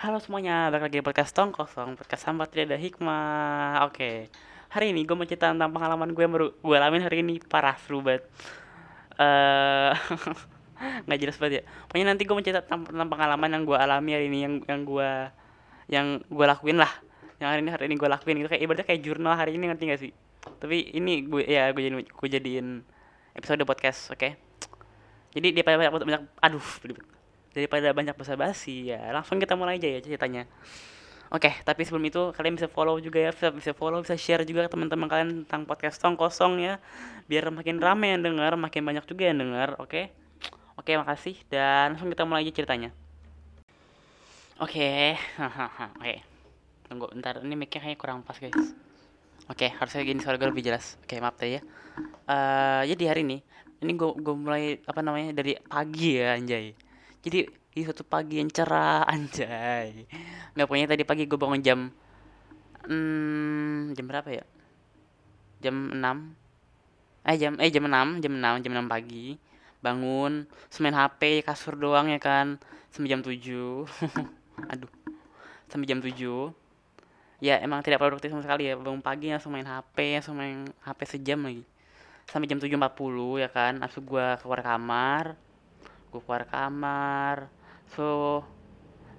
Halo semuanya, balik lagi di podcast Tong Kosong Podcast sambat tidak ada hikmah. Oke, hari ini gue mau cerita tentang pengalaman gue yang baru gue alamin hari ini Parah, seru banget. Uh, Gak jelas banget ya. Pokoknya nanti gue mau cerita tentang, tentang pengalaman yang gue alami hari ini Yang yang gue yang gue lakuin lah. Yang hari ini hari ini gue lakuin itu kayak ibaratnya kayak jurnal hari ini ngerti gak sih? Tapi ini gue ya gue jadiin, gue jadiin episode podcast, oke? Okay? Jadi dia banyak, banyak aduh daripada banyak basa-basi ya langsung kita mulai aja ya ceritanya. Oke tapi sebelum itu kalian bisa follow juga ya bisa, bisa follow bisa share juga ke teman-teman kalian tentang podcast tong kosong ya biar makin rame yang dengar makin banyak juga yang dengar oke? Oke makasih dan langsung kita mulai aja ceritanya. Oke oke tunggu bentar ini mic kayaknya kurang pas guys. Oke harusnya gini suara gue lebih jelas. Oke maaf tadi ya. Uh, jadi hari ini ini gue mulai apa namanya dari pagi ya anjay jadi di suatu pagi yang cerah anjay. Nggak punya tadi pagi gue bangun jam hmm, jam berapa ya? Jam 6 eh jam eh jam 6 jam 6 jam 6 pagi. Bangun semain HP kasur doang ya kan sampai jam 7 aduh sampai jam 7 ya emang tidak produktif sama sekali ya. Bangun pagi langsung main HP langsung main HP sejam lagi. Sampai jam 7.40 ya kan langsung gue keluar kamar gue keluar kamar. So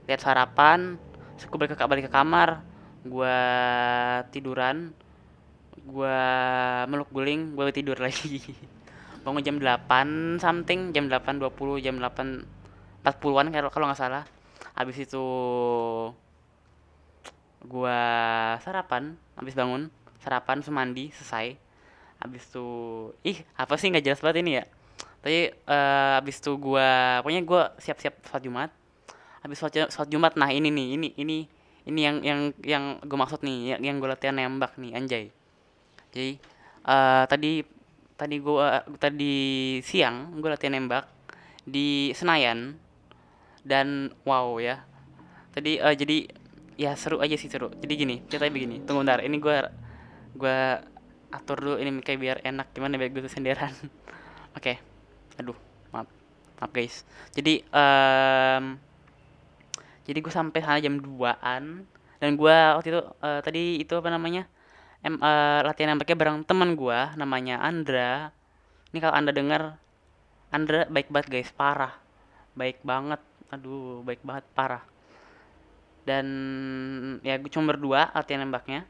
lihat sarapan so gue balik ke balik ke kamar gue tiduran gue meluk guling gue tidur lagi. Bangun jam 8 something jam 8.20 jam 8 40-an kalau kalau nggak salah. Habis itu gue sarapan habis bangun sarapan semandi selesai. Habis itu ih apa sih nggak jelas banget ini ya tapi uh, abis itu gue pokoknya gue siap-siap sholat jumat. Abis sholat, sholat jumat nah ini nih ini ini ini yang yang yang gue maksud nih yang, yang gue latihan nembak nih anjay. Jadi uh, tadi tadi gue tadi siang gue latihan nembak di Senayan. Dan wow ya. Tadi uh, jadi ya seru aja sih seru. Jadi gini ceritanya begini. Tunggu bentar ini gue gue atur dulu ini kayak biar enak gimana biar gue tuh senderan. Oke. okay aduh maaf maaf guys. Jadi um, jadi gue sampai sana jam 2an dan gue waktu itu uh, tadi itu apa namanya em uh, latihan nembaknya bareng teman gue namanya Andra. Ini kalau anda dengar Andra baik banget guys parah. Baik banget aduh baik banget parah. Dan ya gue cuma berdua latihan nembaknya.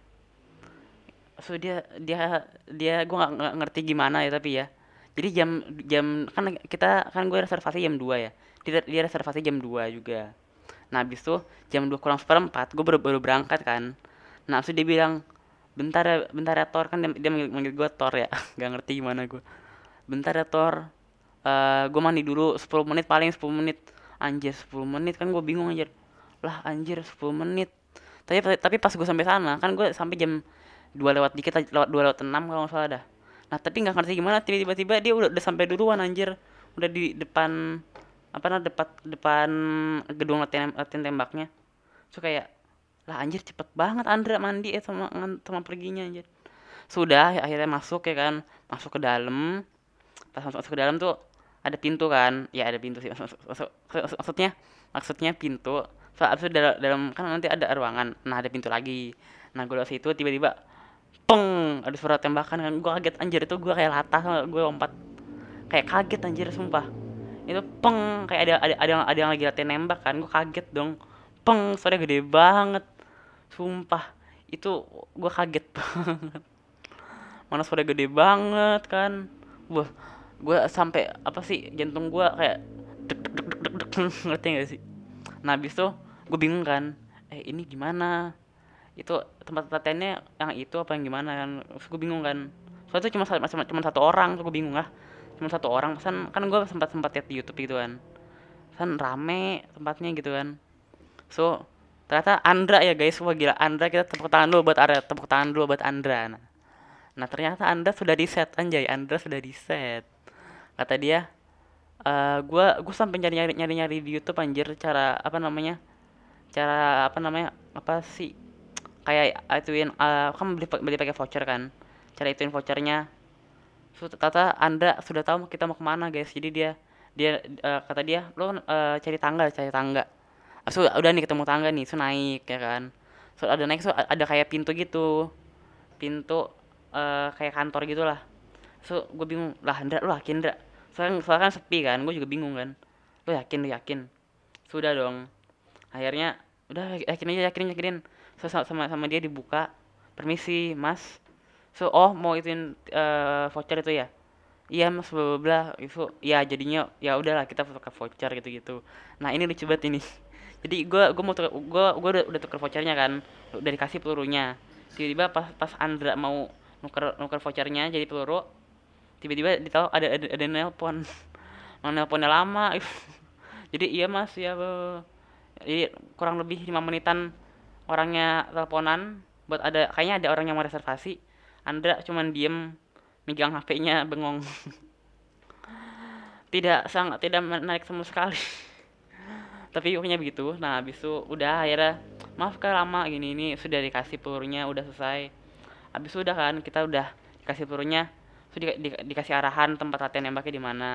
So dia dia dia gue nggak ngerti gimana ya tapi ya jadi jam jam kan kita kan gue reservasi jam 2 ya. Dia, dia reservasi jam 2 juga. Nah habis tuh jam 2 kurang seperempat gue baru, baru berangkat kan. Nah habis dia bilang bentar ya bentar ya Thor. Kan dia, dia manggil, manggil gue Thor ya. Gak ngerti gimana gue. Bentar ya Thor. Uh, gue mandi dulu 10 menit paling 10 menit. Anjir 10 menit? Kan gue bingung anjir. Lah anjir 10 menit. Tapi tapi pas gue sampai sana kan gue sampai jam 2 lewat dikit lewat 2 lewat 6 kalau nggak salah dah nah tapi nggak ngerti gimana tiba-tiba dia udah, udah sampai duluan anjir. Udah di depan apa nah depan depan gedung latihan latihan tembaknya. So kayak lah anjir cepet banget Andra mandi ya sama sama perginya anjir. Sudah akhirnya masuk ya kan. Masuk ke dalam. Pas masuk, masuk ke dalam tuh ada pintu kan. Ya ada pintu sih masuk, masuk, masuk, maksudnya maksudnya pintu. So abis dalam, dalam kan nanti ada ruangan. Nah ada pintu lagi. Nah gue lewat situ tiba-tiba peng ada suara tembakan kan. Gue kaget anjir itu gue kayak latah gue lompat. Kayak kaget anjir sumpah. Itu peng kayak ada ada ada yang ada yang lagi latihan nembak kan gue kaget dong. Peng suara gede banget. Sumpah itu gue kaget banget. Mana suara gede banget kan. Wah gue sampai apa sih jantung gue kayak ngerti gak sih? Nah habis tuh gue bingung kan. Eh ini gimana itu tempat latihannya yang itu apa yang gimana kan? Terus gue bingung kan. Soalnya itu cuma cuma, cuma satu orang tuh gue bingung lah. Cuma satu orang. Kan kan gue sempat sempat lihat di YouTube gitu kan. Kan rame tempatnya gitu kan. So ternyata Andra ya guys. Wah gila Andra kita tepuk tangan dulu buat Andra tepuk tangan dulu buat Andra. Nah, nah ternyata Andra sudah di set anjay. Andra sudah di set kata dia uh, gue gue sampai nyari nyari nyari nyari di YouTube anjir. Cara apa namanya? Cara apa namanya? Apa sih kayak ituin uh, kan beli beli pakai voucher kan. Cara ituin vouchernya. So, tata anda sudah tahu kita mau ke mana guys? Jadi dia dia uh, kata dia lo uh, cari tangga cari tangga. So udah nih ketemu tangga nih so naik ya kan. So ada naik so ada kayak pintu gitu. Pintu uh, kayak kantor gitu lah so gue bingung lah Ndra lu yakin Ndra soalnya, soalnya kan sepi kan gue juga bingung kan. Lu yakin lu yakin? Sudah dong. Akhirnya udah yakin aja yakin yakinin so sama sama dia dibuka permisi mas. So oh mau ituin uh, voucher itu ya? Iya mas bla bla itu ya jadinya ya udahlah kita pakai voucher gitu gitu nah ini lucu banget ini. Jadi gue gue mau gue gue udah, udah tuker vouchernya kan. Udah dikasih pelurunya. Tiba-tiba pas pas Andra mau nuker nuker vouchernya jadi peluru tiba-tiba ditahu ada ada, ada nelpon. Mau nelponnya lama. Jadi iya mas ya jadi kurang lebih lima menitan orangnya teleponan buat ada kayaknya ada orang yang mau reservasi. Andra cuman diem megang HP-nya bengong. Tidak sangat tidak menarik sama sekali. Tapi pokoknya begitu. Nah habis itu udah akhirnya maaf kan lama gini ini sudah dikasih pelurunya udah selesai. Habis itu udah kan kita udah dikasih pelurunya sudah di, di, dikasih arahan tempat latihan nembaknya di mana.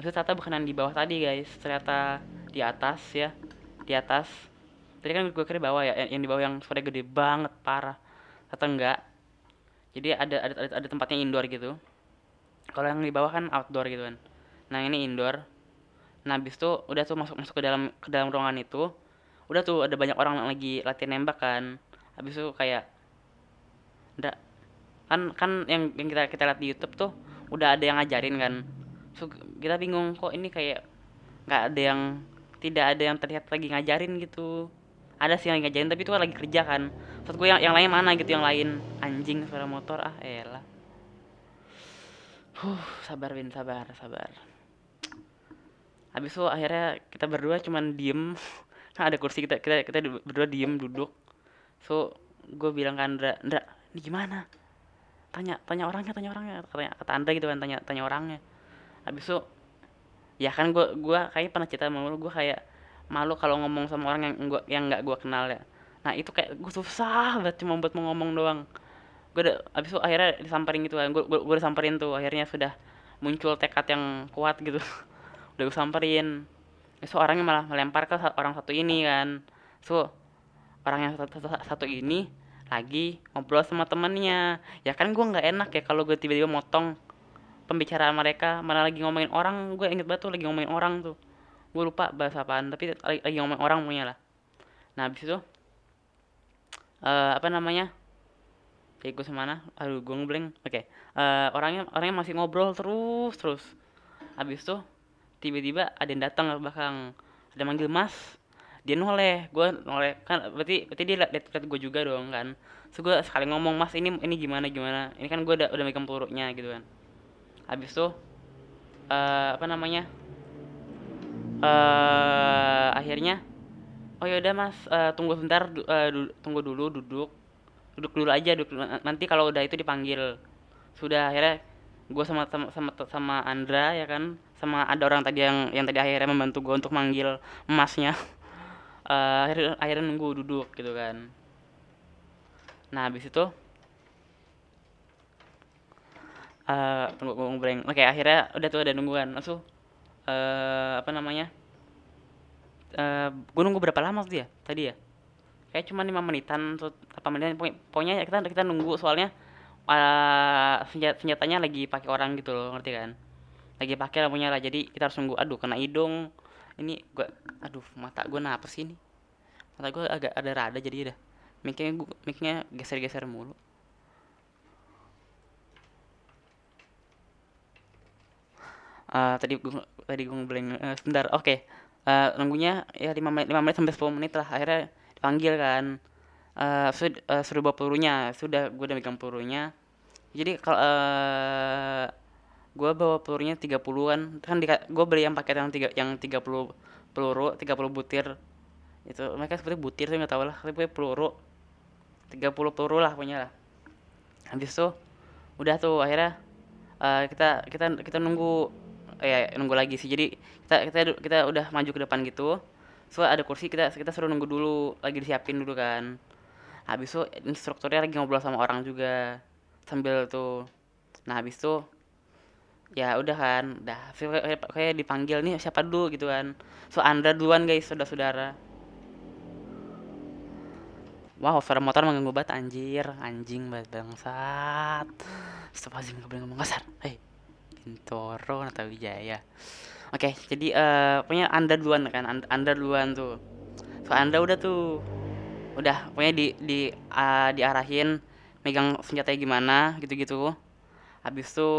Habis itu ternyata bukan di bawah tadi guys. Ternyata di atas ya. Di atas tadi kan gue kira bawah ya yang di bawah yang suara gede banget parah. Atau enggak jadi ada ada ada, ada tempatnya indoor gitu. Kalau yang di bawah kan outdoor gitu kan. Nah ini indoor. Nah habis itu udah tuh masuk masuk ke dalam ke dalam ruangan itu udah tuh ada banyak orang yang lagi latihan nembak kan. Habis itu kayak enggak kan kan yang yang kita kita lihat di YouTube tuh udah ada yang ngajarin kan. So, kita bingung kok ini kayak nggak ada yang tidak ada yang terlihat lagi ngajarin gitu ada sih yang ngajarin tapi itu kan lagi kerja kan. Maksud gue yang yang lain mana gitu yang lain. Anjing suara motor ah elah. Huh sabar Win sabar sabar. Habis itu akhirnya kita berdua cuman diem. Kan ada kursi kita kita kita berdua diem duduk. So gue bilang kan Andra Andra ini gimana? Tanya tanya orangnya tanya orangnya. Katanya kata Andra gitu kan tanya tanya orangnya. Habis itu ya kan gue gue kayak pernah cerita sama lu gue kayak malu kalau ngomong sama orang yang gua yang nggak gue kenal ya. Nah itu kayak gue susah banget cuma buat mau ngomong doang. Gue udah abis itu akhirnya disamperin gitu kan. Gue gue disamperin tuh akhirnya sudah muncul tekad yang kuat gitu. Udah gue samperin. So orangnya malah melempar ke orang satu ini kan. So orang yang satu, satu, satu ini lagi ngobrol sama temennya. Ya kan gue nggak enak ya kalau gue tiba-tiba motong pembicaraan mereka. Mana lagi ngomongin orang. Gue inget banget tuh lagi ngomongin orang tuh gue lupa bahasa apaan tapi lagi, ngomongin orang punya lah. Nah habis itu uh, apa namanya? Ya gue semana aduh gue ngeblank. Oke okay. uh, orangnya orangnya masih ngobrol terus terus. Habis itu tiba-tiba ada yang datang ke belakang. Ada manggil mas. Dia noleh. Gue noleh. Kan berarti berarti dia liat, liat gue juga dong kan. So gue sekali ngomong mas ini ini gimana gimana? Ini kan gue udah udah megang peluruknya gitu kan. Habis itu uh, apa namanya uh, akhirnya oh yaudah mas uh, tunggu sebentar uh, du tunggu dulu duduk. Duduk dulu aja duduk nanti kalau udah itu dipanggil. Sudah akhirnya gue sama sama sama sama Andra ya kan? Sama ada orang tadi yang yang tadi akhirnya membantu gue untuk manggil emasnya. Uh, akhirnya, akhirnya nunggu duduk gitu kan. Nah habis itu uh, tunggu gue ngobrol oke akhirnya udah tuh ada nungguan. Langsung uh, apa namanya uh, gue nunggu berapa lama tuh ya? Tadi ya? Kayak cuma lima menitan atau apa menitan. Pokoknya kita kita nunggu soalnya uh, senjat senjatanya lagi pakai orang gitu loh ngerti kan? Lagi pakai lampunya lah jadi kita harus nunggu aduh kena hidung. Ini gua aduh mata gue apa sih ini. Mata gue agak ada rada jadi udah. Miknya gue miknya geser-geser mulu. Uh, tadi gue tadi gue ngeblank uh, sebentar oke. Okay. uh, nunggunya ya lima menit lima menit sampai sepuluh menit lah akhirnya dipanggil kan. Uh, sud, uh, pelurunya sudah gue udah megang pelurunya. Jadi kalau uh, gue bawa pelurunya 30-an kan di, gue beli yang paket yang tiga yang 30 peluru 30 butir. Itu mereka seperti butir sih nggak tahu lah tapi peluru. 30 peluru lah punya lah. Habis itu udah tuh akhirnya uh, kita kita kita nunggu ya nunggu lagi sih. Jadi kita kita kita udah maju ke depan gitu. So ada kursi kita kita suruh nunggu dulu. Lagi disiapin dulu kan. Habis itu instrukturnya lagi ngobrol sama orang juga. Sambil tuh. Nah habis itu ya udah kan. Udah kayak, dipanggil nih siapa dulu gitu kan. So anda duluan guys saudara saudara wow suara motor mengganggu banget anjir. Anjing banget bangsat Astagfirullahaladzim gak boleh ngomong kasar. Hei Bintoro Wijaya oke jadi uh, pokoknya anda duluan kan anda, duluan tuh. So anda udah tuh udah pokoknya di di uh, diarahin megang senjatanya gimana gitu-gitu. Habis itu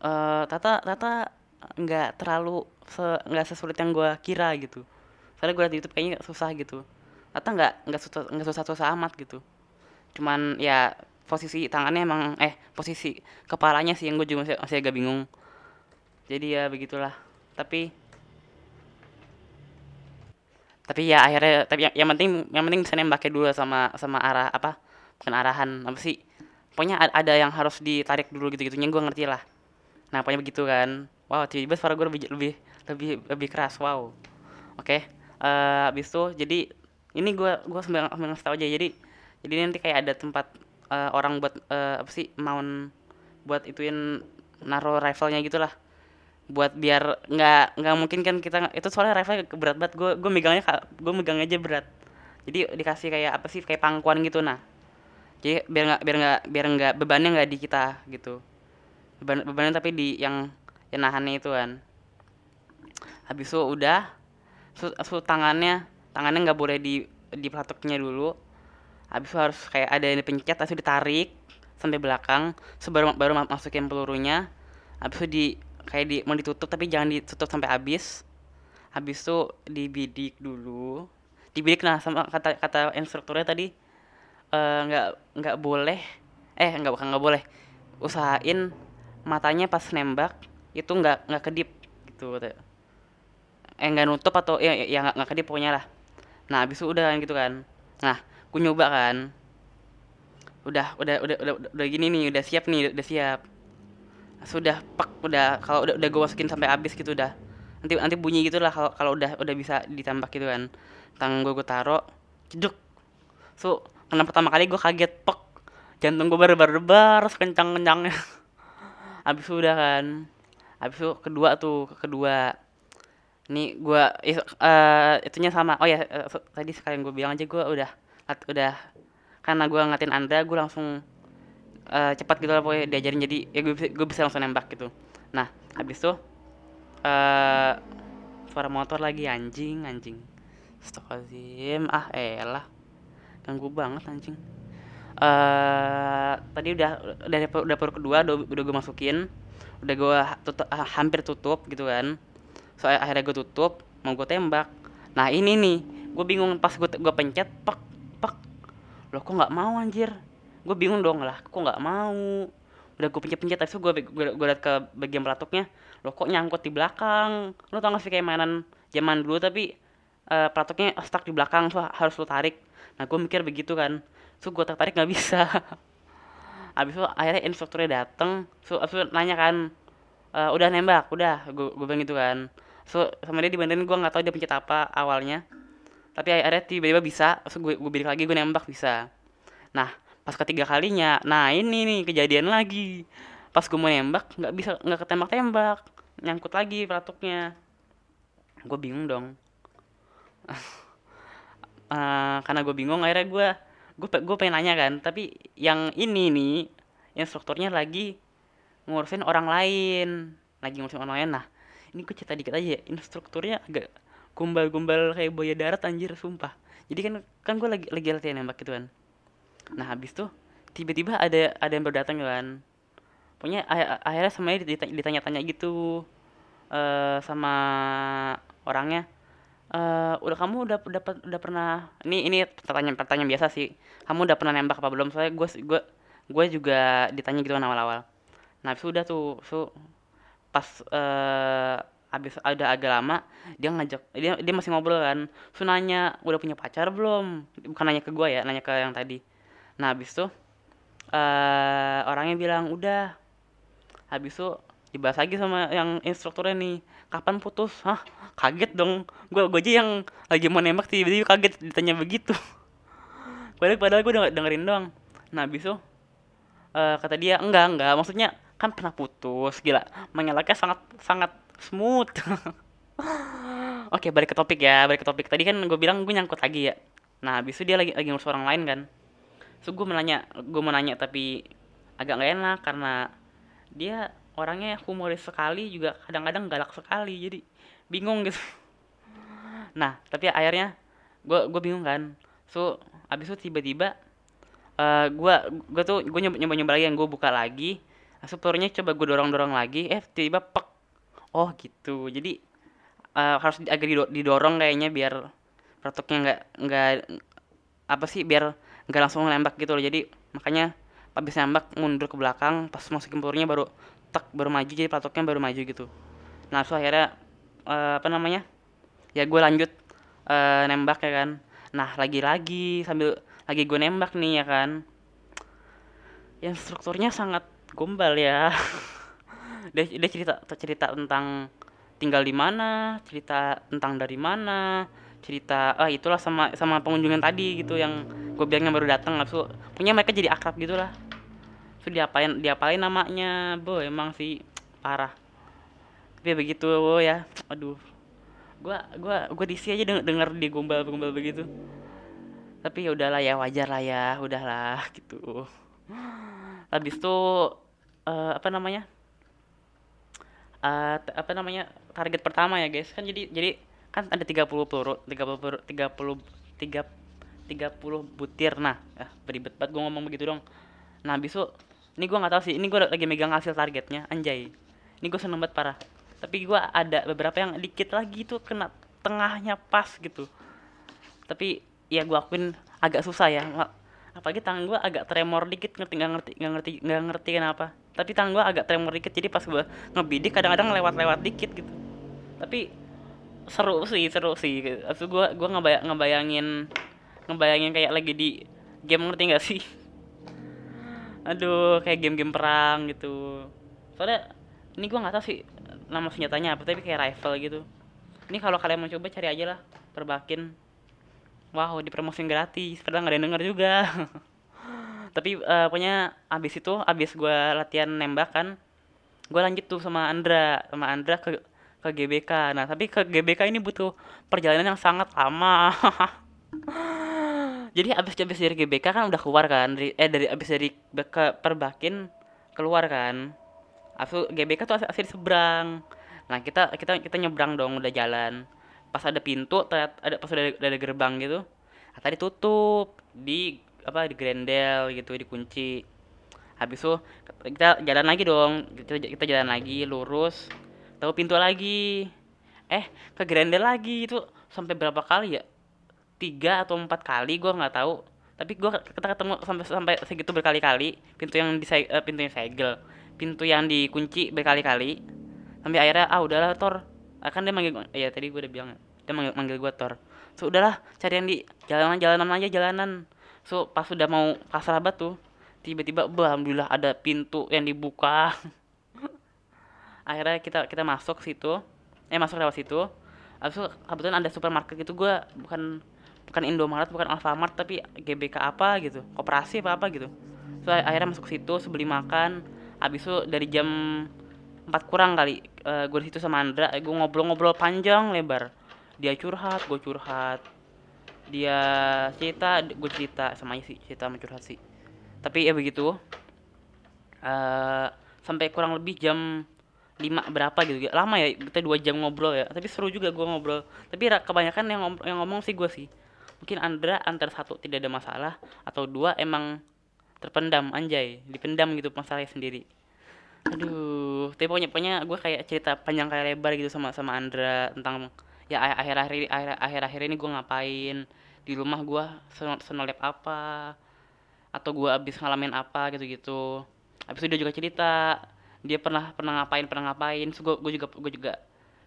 uh, Tata Tata nggak terlalu nggak sesulit yang gue kira gitu. Soalnya gue liat di YouTube kayaknya susah gitu. Tata nggak nggak susah nggak susah susah amat gitu. Cuman ya posisi tangannya emang eh posisi kepalanya sih yang gue juga masih, masih agak bingung. Jadi ya begitulah. Tapi tapi ya akhirnya tapi yang, yang penting yang penting bisa nembaknya dulu sama sama arah apa bukan arahan apa sih. Pokoknya ada yang harus ditarik dulu gitu gitunya gue ngerti lah. Nah pokoknya begitu kan. Wow tiba-tiba suara gue lebih lebih lebih lebih keras. Wow. Oke okay. uh, eh, habis itu jadi ini gue gue sembilan sembilan tahu aja. Jadi jadi nanti kayak ada tempat uh, orang buat uh, apa sih mount buat ituin naruh rifle-nya gitulah. Buat biar nggak nggak mungkin kan kita itu soalnya rifle berat banget. Gue gue megangnya gue megang aja berat. Jadi dikasih kayak apa sih kayak pangkuan gitu nah. Jadi biar nggak biar nggak biar nggak bebannya nggak di kita gitu. Beban bebannya tapi di yang yang nahannya itu kan. Habis itu udah su, su tangannya tangannya nggak boleh di di pelatuknya dulu habis itu harus kayak ada yang dipencet langsung ditarik sampai belakang sebelum baru masukin pelurunya. Habis itu di kayak di mau ditutup tapi jangan ditutup sampai habis. Habis itu dibidik dulu. Dibidik nah sama kata kata instrukturnya tadi eh, nggak uh, nggak boleh eh nggak bukan nggak boleh. Usahain matanya pas nembak itu nggak nggak kedip gitu eh nggak nutup atau ya ya nggak kedip pokoknya lah. Nah habis itu udah gitu kan. Nah gue nyoba kan. Udah udah udah udah udah gini nih udah siap nih udah siap. Sudah pak udah kalau udah udah gue masukin sampai habis gitu udah. Nanti nanti bunyi gitu lah kalau kalau udah udah bisa ditambah gitu kan. Tangan gue gue taro ceduk so karena pertama kali gue kaget pek. Jantung gue berdebar-debar sekencang kencangnya habis udah kan. Habis itu kedua tuh kedua. Ini gue uh, itunya sama. Oh ya uh, tadi sekalian gue bilang aja gue udah udah. Karena gue ngatin anda gue langsung uh, cepat gitu lah pokoknya diajarin. Jadi ya gue bisa, bisa langsung nembak gitu. Nah habis tuh uh, suara motor lagi anjing anjing. Astagfirullahaladzim ah elah. Ganggu banget anjing. Uh, tadi udah udah dapur, kedua udah, gue masukin. Udah gue tutup, hampir tutup gitu kan. So akhirnya gue tutup mau gue tembak. Nah ini nih. Gue bingung pas gue gue pencet pak pak lo kok nggak mau anjir? Gue bingung dong lah kok nggak mau? Udah gue pencet-pencet tapi gue gue, liat ke bagian pelatuknya lo kok nyangkut di belakang? Lo tau gak sih kayak mainan zaman dulu tapi uh, pelatuknya stuck di belakang so harus lo tarik. Nah gue mikir begitu kan. So gue tertarik nggak bisa. Abis itu akhirnya instrukturnya dateng. So abis itu nanya kan e, udah nembak? Udah gue gue bilang gitu kan. So sama dia dibantuin gue nggak tahu dia pencet apa awalnya tapi akhirnya tiba-tiba bisa so gue gue bilik lagi gue nembak bisa. Nah pas ketiga kalinya nah ini nih kejadian lagi. Pas gue mau nembak nggak bisa nggak ketembak-tembak nyangkut lagi pelatuknya gue bingung dong. Uh, karena gue bingung akhirnya gue gue gue pengen nanya kan tapi yang ini nih instrukturnya lagi ngurusin orang lain. Lagi ngurusin orang lain nah ini gue cerita dikit aja ya instrukturnya agak gumbal-gumbal kayak buaya darat anjir sumpah. Jadi kan kan gue lagi lagi latihan nembak gitu kan. Nah habis tuh tiba-tiba ada ada yang baru datang kan. Pokoknya akhirnya semuanya ditanya-tanya gitu uh, sama orangnya. Uh, udah kamu udah udah udah pernah ini ini pertanyaan pertanyaan biasa sih. Kamu udah pernah nembak apa belum? Soalnya gue gue gue juga ditanya gitu kan awal-awal. Nah sudah tuh so pas uh, habis ada agak lama dia ngajak dia dia masih ngobrol kan. So nanya udah punya pacar belum? Bukan nanya ke gue ya nanya ke yang tadi. Nah habis tuh uh, orangnya bilang udah. Habis tuh dibahas lagi sama yang instrukturnya nih kapan putus? Hah? Kaget dong. Gue gue aja yang lagi mau nembak tiba-tiba kaget ditanya begitu. Padahal padahal gue dengerin doang. Nah habis tuh uh, kata dia enggak enggak. Maksudnya kan pernah putus gila. Mengelaknya sangat sangat smooth. Oke balik ke topik ya balik ke topik. Tadi kan gue bilang gue nyangkut lagi ya. Nah habis itu dia lagi lagi ngurus orang lain kan. So gue menanya gue mau nanya tapi agak nggak enak karena dia orangnya humoris sekali juga kadang-kadang galak sekali jadi bingung gitu. Nah tapi akhirnya gue gue bingung kan. So abis itu tiba-tiba uh, gue gue tuh gue nyoba nyoba nyoba lagi yang gue buka lagi. Pelurnya coba gue dorong dorong lagi. Eh tiba-tiba pek oh gitu. Jadi uh, harus agak didorong kayaknya biar protoknya nggak nggak apa sih biar nggak langsung nembak gitu loh. Jadi makanya habis nembak mundur ke belakang pas masukin pelurnya baru tak baru maju. Jadi platoknya baru maju gitu. Nah so akhirnya uh, apa namanya ya gue lanjut uh, nembak ya kan. Nah lagi-lagi sambil lagi gue nembak nih ya kan. Yang strukturnya sangat gombal ya dia, dia cerita cerita tentang tinggal di mana cerita tentang dari mana cerita ah itulah sama sama pengunjung yang tadi gitu yang gue bilangnya baru datang langsung punya mereka jadi akrab gitulah. Itu diapain diapain namanya? Bo emang sih parah. Tapi begitu bo ya. Aduh. Gua gua gua disi aja denger, denger di gombal gombal begitu. Tapi ya udahlah ya wajar lah ya udahlah gitu. Habis itu uh, apa namanya uh, apa namanya target pertama ya guys. Kan jadi jadi kan ada 30 peluru 30 peluru 30 tiga 30 butir. Nah ya beribet banget gue ngomong begitu dong. Nah itu ini gue nggak tahu sih ini gue lagi megang hasil targetnya anjay. Ini gue seneng banget parah. Tapi gue ada beberapa yang dikit lagi tuh kena tengahnya pas gitu. Tapi ya gue akuin agak susah ya. Apalagi tangan gue agak tremor dikit ngerti nggak ngerti nggak ngerti nggak ngerti kenapa tapi tangan gue agak tremor dikit jadi pas gue ngebidik kadang-kadang lewat-lewat dikit gitu. Tapi seru sih seru sih itu gue gue ngebayang ngebayangin ngebayangin kayak lagi di game ngerti nggak sih? Aduh kayak game-game perang gitu. Soalnya ini gue nggak tahu sih nama senjatanya apa tapi kayak rifle gitu. Ini kalau kalian mau coba cari aja lah. Perbakin. Wow dipromosin gratis. Padahal nggak ada yang denger juga tapi uh, pokoknya abis itu abis gue latihan nembak kan gue lanjut tuh sama Andra sama Andra ke ke GBK nah tapi ke GBK ini butuh perjalanan yang sangat lama. Jadi abis abis dari GBK kan udah keluar kan dari eh dari abis dari ke perbakin keluar kan. Abis GBK tuh asli, seberang. Nah kita kita kita nyebrang dong udah jalan. Pas ada pintu ada pas udah ada, ada gerbang gitu nah, tadi tutup di apa di grendel gitu dikunci. Habis itu kita jalan lagi dong. Kita, kita jalan lagi lurus. Tahu pintu lagi. Eh ke grendel lagi itu sampai berapa kali ya? Tiga atau empat kali gue nggak tahu. Tapi gue kita ketemu sampai sampai segitu berkali-kali. Pintu yang di uh, pintu yang segel. Pintu yang dikunci berkali-kali. Sampai akhirnya ah udahlah Tor akan dia manggil ya tadi gue udah bilang dia manggil, manggil gue Tor so udahlah cari yang di jalanan jalanan aja jalanan so pas sudah mau kasar tuh tiba-tiba alhamdulillah ada pintu yang dibuka. Akhirnya kita kita masuk situ eh masuk lewat situ. Abis itu kebetulan ada supermarket gitu gue bukan bukan Indomaret bukan Alfamart tapi GBK apa gitu koperasi apa apa gitu. So akhirnya masuk situ sebeli makan. Abis itu dari jam 4 kurang kali uh, eh, gue di situ sama Andra gue ngobrol-ngobrol panjang lebar. Dia curhat gue curhat dia cerita gue cerita sama sih cerita sama curhat sih. Tapi ya begitu. Uh, sampai kurang lebih jam lima berapa gitu lama ya kita dua jam ngobrol ya. Tapi seru juga gue ngobrol. Tapi kebanyakan yang ngom yang ngomong sih gue sih. Mungkin Andra antara satu tidak ada masalah atau dua emang terpendam anjay dipendam gitu masalahnya sendiri. Aduh tapi pokoknya pokoknya gue kayak cerita panjang kayak lebar gitu sama sama Andra tentang ya akhir-akhir akhir-akhir ini gue ngapain? Di rumah gue senolep apa? Atau gue abis ngalamin apa? Gitu-gitu. Abis itu dia juga cerita dia pernah pernah ngapain pernah ngapain. So, gue juga gue juga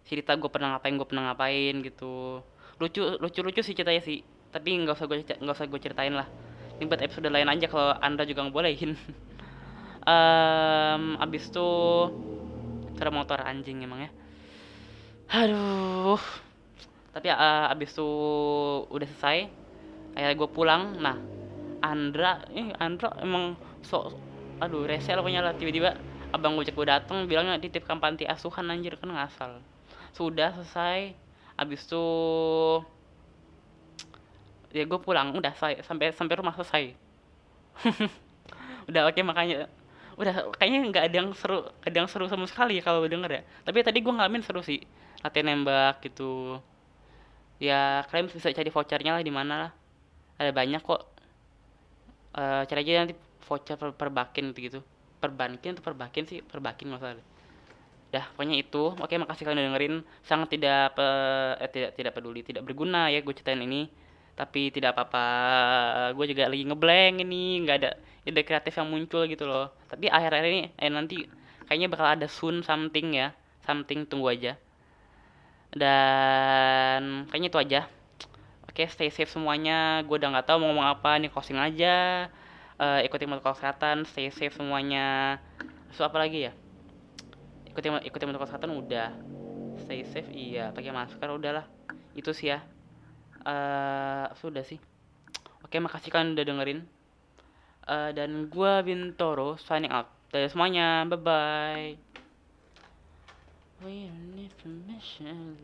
cerita gue pernah ngapain gue pernah ngapain gitu. Lucu lucu lucu sih ceritanya sih. Tapi nggak usah gue nggak usah gue ceritain lah. Ini buat episode lain aja kalau anda juga ngebolehin. Um, abis itu cara motor anjing emang ya. Aduh tapi uh, abis itu udah selesai akhirnya gue pulang. Nah Andra eh Andra emang sok aduh rese lah punya lah tiba-tiba abang gue gue dateng bilangnya titipkan panti asuhan anjir kan ngasal sudah selesai. Abis itu ya gue pulang udah selesai sampai sampai rumah selesai. Udah oke makanya udah kayaknya nggak ada yang seru ada yang seru sama sekali kalau denger ya. Tapi tadi gue ngalamin seru sih latihan nembak gitu ya kalian bisa cari vouchernya lah di mana lah. Ada banyak kok. Eh cari aja nanti voucher per perbakin gitu perbankin atau perbakin sih? Perbakin masalah dah pokoknya itu. Oke makasih kalian udah dengerin. Sangat tidak pe eh, tidak tidak peduli tidak berguna ya gue ceritain ini. Tapi tidak apa-apa. Gue juga lagi ngeblank ini. Nggak ada ide kreatif yang muncul gitu loh. Tapi akhir-akhir ini eh nanti kayaknya bakal ada soon something ya. Something tunggu aja dan kayaknya itu aja. Oke stay safe semuanya. Gue udah nggak tahu mau ngomong apa nih closing aja. Eh ikuti protokol kesehatan stay safe semuanya. So apa lagi ya? Ikuti ikuti protokol kesehatan udah. Stay safe iya. Pakai masker udahlah. Itu sih ya. Eh sudah sih? Oke makasih kalian udah dengerin. Eh dan gua Bintoro signing out. Dari semuanya. Bye bye We don't need permission.